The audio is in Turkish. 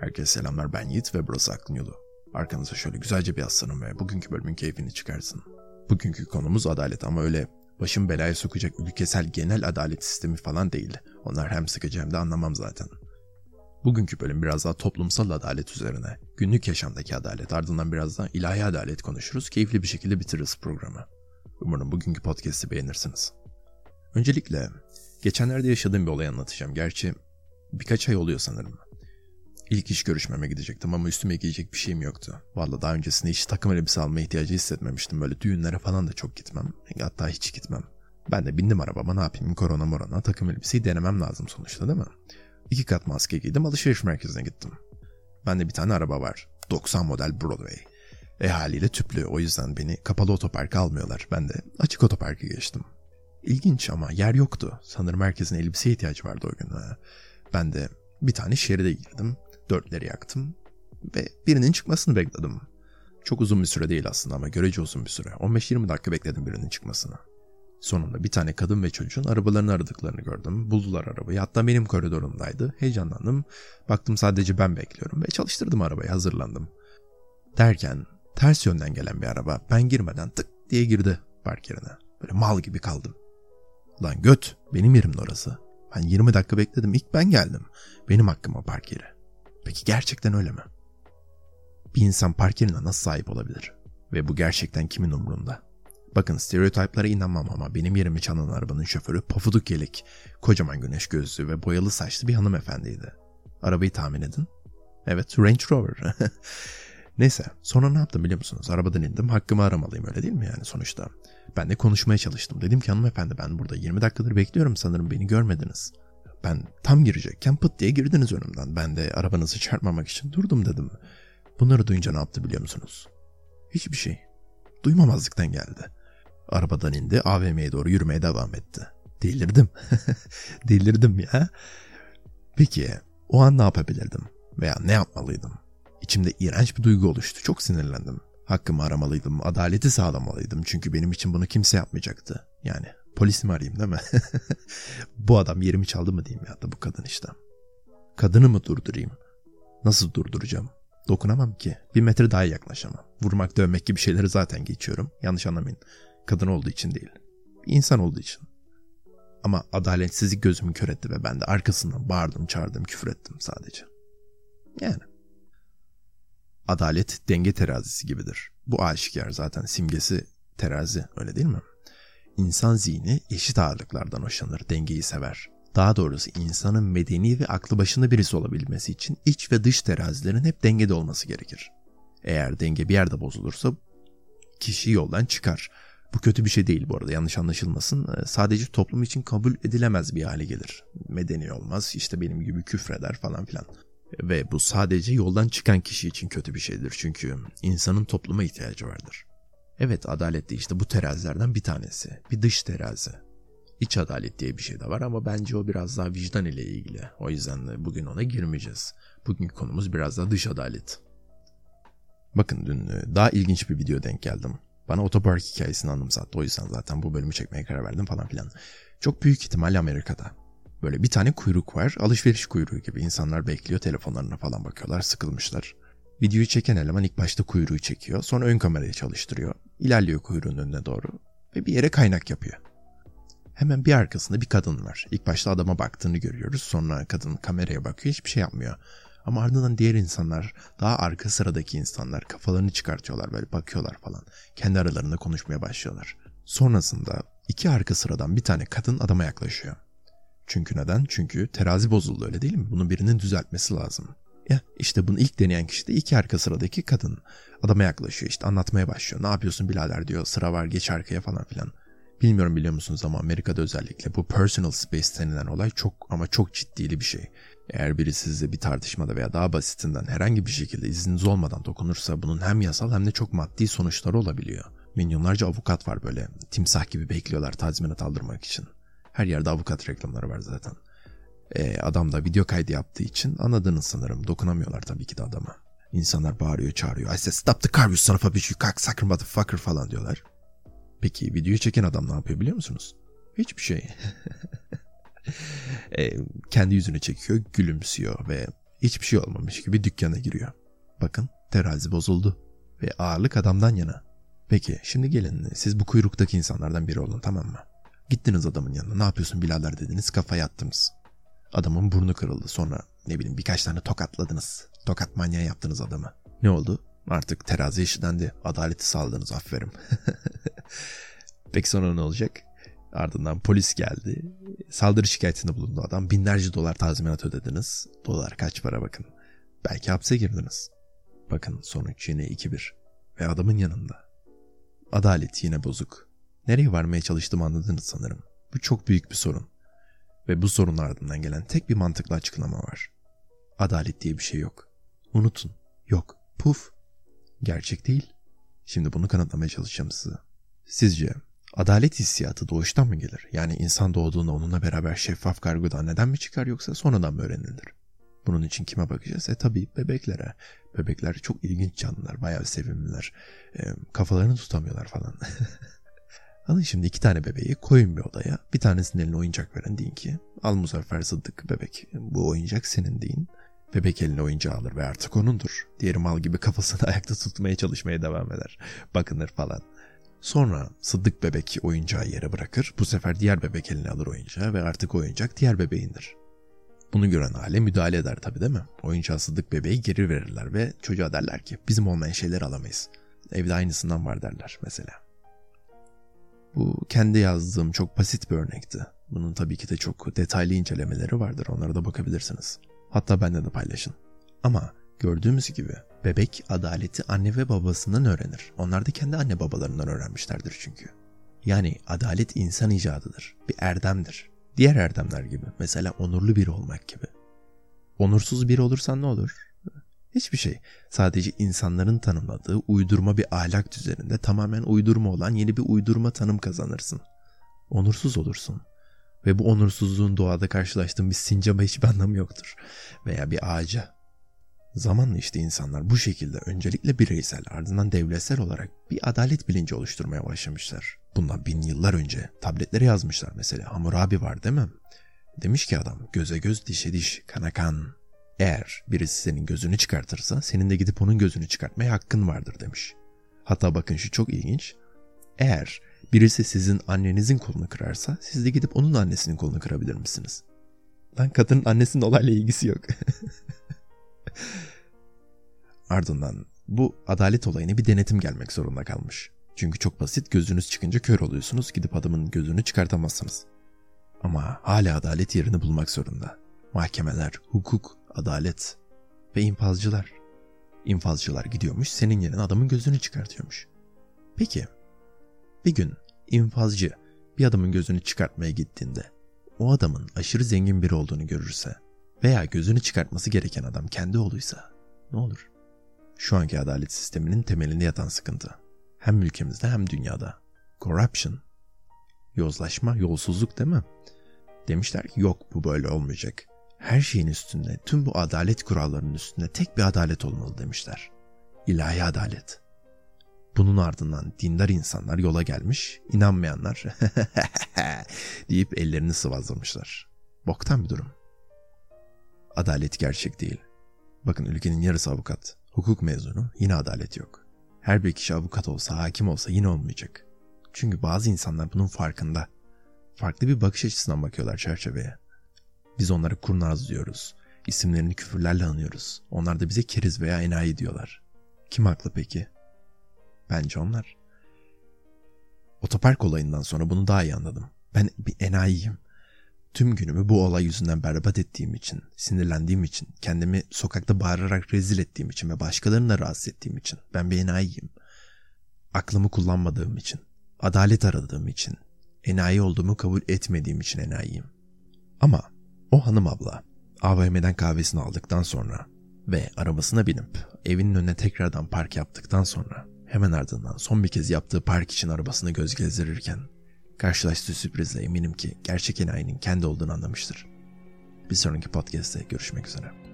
Herkese selamlar ben Yiğit ve burası Aklın Yolu. Arkanıza şöyle güzelce bir yaslanın ve bugünkü bölümün keyfini çıkarsın. Bugünkü konumuz adalet ama öyle başım belaya sokacak ülkesel genel adalet sistemi falan değil. Onlar hem sıkıcı hem de anlamam zaten. Bugünkü bölüm biraz daha toplumsal adalet üzerine. Günlük yaşamdaki adalet ardından biraz daha ilahi adalet konuşuruz. Keyifli bir şekilde bitiririz programı. Umarım bugünkü podcast'i beğenirsiniz. Öncelikle geçenlerde yaşadığım bir olay anlatacağım. Gerçi birkaç ay oluyor sanırım. İlk iş görüşmeme gidecektim ama üstüme giyecek bir şeyim yoktu. Valla daha öncesinde hiç takım elbise alma ihtiyacı hissetmemiştim. Böyle düğünlere falan da çok gitmem. Hatta hiç gitmem. Ben de bindim arabama ne yapayım korona morona takım elbiseyi denemem lazım sonuçta değil mi? İki kat maske giydim alışveriş merkezine gittim. Bende bir tane araba var. 90 model Broadway. E haliyle tüplü o yüzden beni kapalı otoparka almıyorlar. Ben de açık otoparka geçtim. İlginç ama yer yoktu. Sanırım herkesin elbiseye ihtiyacı vardı o gün. Ben de bir tane şeride girdim. Dörtleri yaktım ve birinin çıkmasını bekledim. Çok uzun bir süre değil aslında ama görece uzun bir süre. 15-20 dakika bekledim birinin çıkmasını. Sonunda bir tane kadın ve çocuğun arabalarını aradıklarını gördüm. Buldular arabayı. Hatta benim koridorumdaydı. Heyecanlandım. Baktım sadece ben bekliyorum ve çalıştırdım arabayı. Hazırlandım. Derken ters yönden gelen bir araba ben girmeden tık diye girdi park yerine. Böyle mal gibi kaldım. Lan göt benim yerim orası. Ben 20 dakika bekledim. İlk ben geldim. Benim hakkım o park yeri. Peki gerçekten öyle mi? Bir insan park yerine nasıl sahip olabilir? Ve bu gerçekten kimin umurunda? Bakın stereotiplara inanmam ama benim yerimi çalan arabanın şoförü pofuduk yelek, kocaman güneş gözlü ve boyalı saçlı bir hanımefendiydi. Arabayı tahmin edin. Evet Range Rover. Neyse sonra ne yaptım biliyor musunuz? Arabadan indim hakkımı aramalıyım öyle değil mi yani sonuçta? Ben de konuşmaya çalıştım. Dedim ki hanımefendi ben burada 20 dakikadır bekliyorum sanırım beni görmediniz. Ben tam girecekken pıt diye girdiniz önümden. Ben de arabanızı çarpmamak için durdum dedim. Bunları duyunca ne yaptı biliyor musunuz? Hiçbir şey. Duymamazlıktan geldi. Arabadan indi AVM'ye doğru yürümeye devam etti. Delirdim. Delirdim ya. Peki o an ne yapabilirdim? Veya ne yapmalıydım? İçimde iğrenç bir duygu oluştu. Çok sinirlendim. Hakkımı aramalıydım, adaleti sağlamalıydım. Çünkü benim için bunu kimse yapmayacaktı. Yani Polis mi arayayım değil mi? bu adam yerimi çaldı mı diyeyim ya da bu kadın işte. Kadını mı durdurayım? Nasıl durduracağım? Dokunamam ki. Bir metre daha yaklaşamam. Vurmak dövmek gibi şeyleri zaten geçiyorum. Yanlış anlamayın. Kadın olduğu için değil. İnsan olduğu için. Ama adaletsizlik gözümü kör etti ve ben de arkasından bağırdım, çağırdım, küfür ettim sadece. Yani. Adalet denge terazisi gibidir. Bu aşikar zaten simgesi terazi öyle değil mi? İnsan zihni eşit ağırlıklardan hoşlanır, dengeyi sever. Daha doğrusu insanın medeni ve aklı başında birisi olabilmesi için iç ve dış terazilerin hep dengede olması gerekir. Eğer denge bir yerde bozulursa kişi yoldan çıkar. Bu kötü bir şey değil bu arada yanlış anlaşılmasın. Ee, sadece toplum için kabul edilemez bir hale gelir. Medeni olmaz işte benim gibi küfreder falan filan. Ve bu sadece yoldan çıkan kişi için kötü bir şeydir. Çünkü insanın topluma ihtiyacı vardır. Evet adalet de işte bu terazilerden bir tanesi. Bir dış terazi. İç adalet diye bir şey de var ama bence o biraz daha vicdan ile ilgili. O yüzden bugün ona girmeyeceğiz. Bugünkü konumuz biraz daha dış adalet. Bakın dün e, daha ilginç bir video denk geldim. Bana otopark hikayesini anımsattı. O yüzden zaten bu bölümü çekmeye karar verdim falan filan. Çok büyük ihtimalle Amerika'da. Böyle bir tane kuyruk var. Alışveriş kuyruğu gibi. insanlar bekliyor telefonlarına falan bakıyorlar. Sıkılmışlar. Videoyu çeken eleman ilk başta kuyruğu çekiyor. Sonra ön kamerayı çalıştırıyor. İlerliyor kuyruğun önüne doğru. Ve bir yere kaynak yapıyor. Hemen bir arkasında bir kadın var. İlk başta adama baktığını görüyoruz. Sonra kadın kameraya bakıyor. Hiçbir şey yapmıyor. Ama ardından diğer insanlar, daha arka sıradaki insanlar kafalarını çıkartıyorlar böyle bakıyorlar falan. Kendi aralarında konuşmaya başlıyorlar. Sonrasında iki arka sıradan bir tane kadın adama yaklaşıyor. Çünkü neden? Çünkü terazi bozuldu öyle değil mi? Bunu birinin düzeltmesi lazım. Ya işte bunu ilk deneyen kişi de iki arka sıradaki kadın. Adama yaklaşıyor işte anlatmaya başlıyor. Ne yapıyorsun birader diyor sıra var geç arkaya falan filan. Bilmiyorum biliyor musunuz ama Amerika'da özellikle bu personal space denilen olay çok ama çok ciddili bir şey. Eğer biri size bir tartışmada veya daha basitinden herhangi bir şekilde izniniz olmadan dokunursa bunun hem yasal hem de çok maddi sonuçları olabiliyor. Milyonlarca avukat var böyle timsah gibi bekliyorlar tazminat aldırmak için. Her yerde avukat reklamları var zaten. E, adam da video kaydı yaptığı için anladınız sanırım. Dokunamıyorlar tabii ki de adama. İnsanlar bağırıyor çağırıyor. I said stop the car you son of a bitch you cocksucker motherfucker falan diyorlar. Peki videoyu çeken adam ne yapıyor biliyor musunuz? Hiçbir şey. e, kendi yüzünü çekiyor, gülümsüyor ve hiçbir şey olmamış gibi dükkana giriyor. Bakın terazi bozuldu ve ağırlık adamdan yana. Peki şimdi gelin siz bu kuyruktaki insanlardan biri olun tamam mı? Gittiniz adamın yanına ne yapıyorsun birader dediniz kafaya attınız. Adamın burnu kırıldı sonra ne bileyim birkaç tane tokatladınız. Tokat manyağı yaptınız adamı. Ne oldu? Artık terazi işlendi. Adaleti sağladınız aferin. Peki sonra ne olacak? Ardından polis geldi. Saldırı şikayetinde bulundu adam. Binlerce dolar tazminat ödediniz. Dolar kaç para bakın. Belki hapse girdiniz. Bakın sonuç yine 2-1. Ve adamın yanında. Adalet yine bozuk. Nereye varmaya çalıştığımı anladınız sanırım. Bu çok büyük bir sorun. Ve bu sorunun ardından gelen tek bir mantıklı açıklama var. Adalet diye bir şey yok. Unutun. Yok. Puf. Gerçek değil. Şimdi bunu kanıtlamaya çalışacağım size. Sizce adalet hissiyatı doğuştan mı gelir? Yani insan doğduğunda onunla beraber şeffaf kargodan neden mi çıkar yoksa sonradan mı öğrenilir? Bunun için kime bakacağız? E tabii bebeklere. Bebekler çok ilginç canlılar, bayağı sevimliler. E, kafalarını tutamıyorlar falan. Alın şimdi iki tane bebeği koyun bir odaya. Bir tanesinin eline oyuncak veren deyin ki al Muzaffer Sıddık bebek bu oyuncak senin deyin. Bebek eline oyuncağı alır ve artık onundur. Diğeri mal gibi kafasını ayakta tutmaya çalışmaya devam eder. Bakınır falan. Sonra Sıddık bebek oyuncağı yere bırakır. Bu sefer diğer bebek eline alır oyuncağı ve artık oyuncak diğer bebeğindir. Bunu gören aile müdahale eder tabii değil mi? Oyuncağı Sıddık bebeği geri verirler ve çocuğa derler ki bizim olmayan şeyleri alamayız. Evde aynısından var derler mesela. Bu kendi yazdığım çok basit bir örnekti. Bunun tabii ki de çok detaylı incelemeleri vardır. Onlara da bakabilirsiniz. Hatta bende de paylaşın. Ama gördüğümüz gibi bebek adaleti anne ve babasından öğrenir. Onlar da kendi anne babalarından öğrenmişlerdir çünkü. Yani adalet insan icadıdır. Bir erdemdir. Diğer erdemler gibi. Mesela onurlu biri olmak gibi. Onursuz biri olursan ne olur? Hiçbir şey. Sadece insanların tanımladığı uydurma bir ahlak düzeninde tamamen uydurma olan yeni bir uydurma tanım kazanırsın. Onursuz olursun. Ve bu onursuzluğun doğada karşılaştığın bir sincaba hiçbir anlamı yoktur. Veya bir ağaca. Zamanla işte insanlar bu şekilde öncelikle bireysel ardından devletsel olarak bir adalet bilinci oluşturmaya başlamışlar. Bundan bin yıllar önce tabletlere yazmışlar mesela. Hammurabi var değil mi? Demiş ki adam göze göz dişe diş kana kan. Eğer birisi senin gözünü çıkartırsa senin de gidip onun gözünü çıkartmaya hakkın vardır demiş. Hatta bakın şu çok ilginç. Eğer birisi sizin annenizin kolunu kırarsa siz de gidip onun annesinin kolunu kırabilir misiniz? Lan kadının annesinin olayla ilgisi yok. Ardından bu adalet olayına bir denetim gelmek zorunda kalmış. Çünkü çok basit gözünüz çıkınca kör oluyorsunuz gidip adamın gözünü çıkartamazsınız. Ama hala adalet yerini bulmak zorunda. Mahkemeler, hukuk, adalet ve infazcılar. İnfazcılar gidiyormuş senin yerine adamın gözünü çıkartıyormuş. Peki bir gün infazcı bir adamın gözünü çıkartmaya gittiğinde o adamın aşırı zengin biri olduğunu görürse veya gözünü çıkartması gereken adam kendi oğluysa ne olur? Şu anki adalet sisteminin temelinde yatan sıkıntı. Hem ülkemizde hem dünyada. Corruption. Yozlaşma, yolsuzluk değil mi? Demişler ki yok bu böyle olmayacak. Her şeyin üstünde, tüm bu adalet kurallarının üstünde tek bir adalet olmalı demişler. İlahi adalet. Bunun ardından dindar insanlar yola gelmiş, inanmayanlar deyip ellerini sıvazlamışlar. Boktan bir durum. Adalet gerçek değil. Bakın ülkenin yarısı avukat, hukuk mezunu, yine adalet yok. Her bir kişi avukat olsa, hakim olsa yine olmayacak. Çünkü bazı insanlar bunun farkında. Farklı bir bakış açısından bakıyorlar çerçeveye. Biz onları kurnaz diyoruz. İsimlerini küfürlerle anıyoruz. Onlar da bize keriz veya enayi diyorlar. Kim haklı peki? Bence onlar. Otopark olayından sonra bunu daha iyi anladım. Ben bir enayiyim. Tüm günümü bu olay yüzünden berbat ettiğim için, sinirlendiğim için, kendimi sokakta bağırarak rezil ettiğim için ve başkalarını da rahatsız ettiğim için ben bir enayiyim. Aklımı kullanmadığım için, adalet aradığım için, enayi olduğumu kabul etmediğim için enayiyim. Ama o hanım abla AVM'den kahvesini aldıktan sonra ve arabasına binip evinin önüne tekrardan park yaptıktan sonra hemen ardından son bir kez yaptığı park için arabasını göz gezdirirken karşılaştığı sürprizle eminim ki gerçek enayinin kendi olduğunu anlamıştır. Bir sonraki podcast'te görüşmek üzere.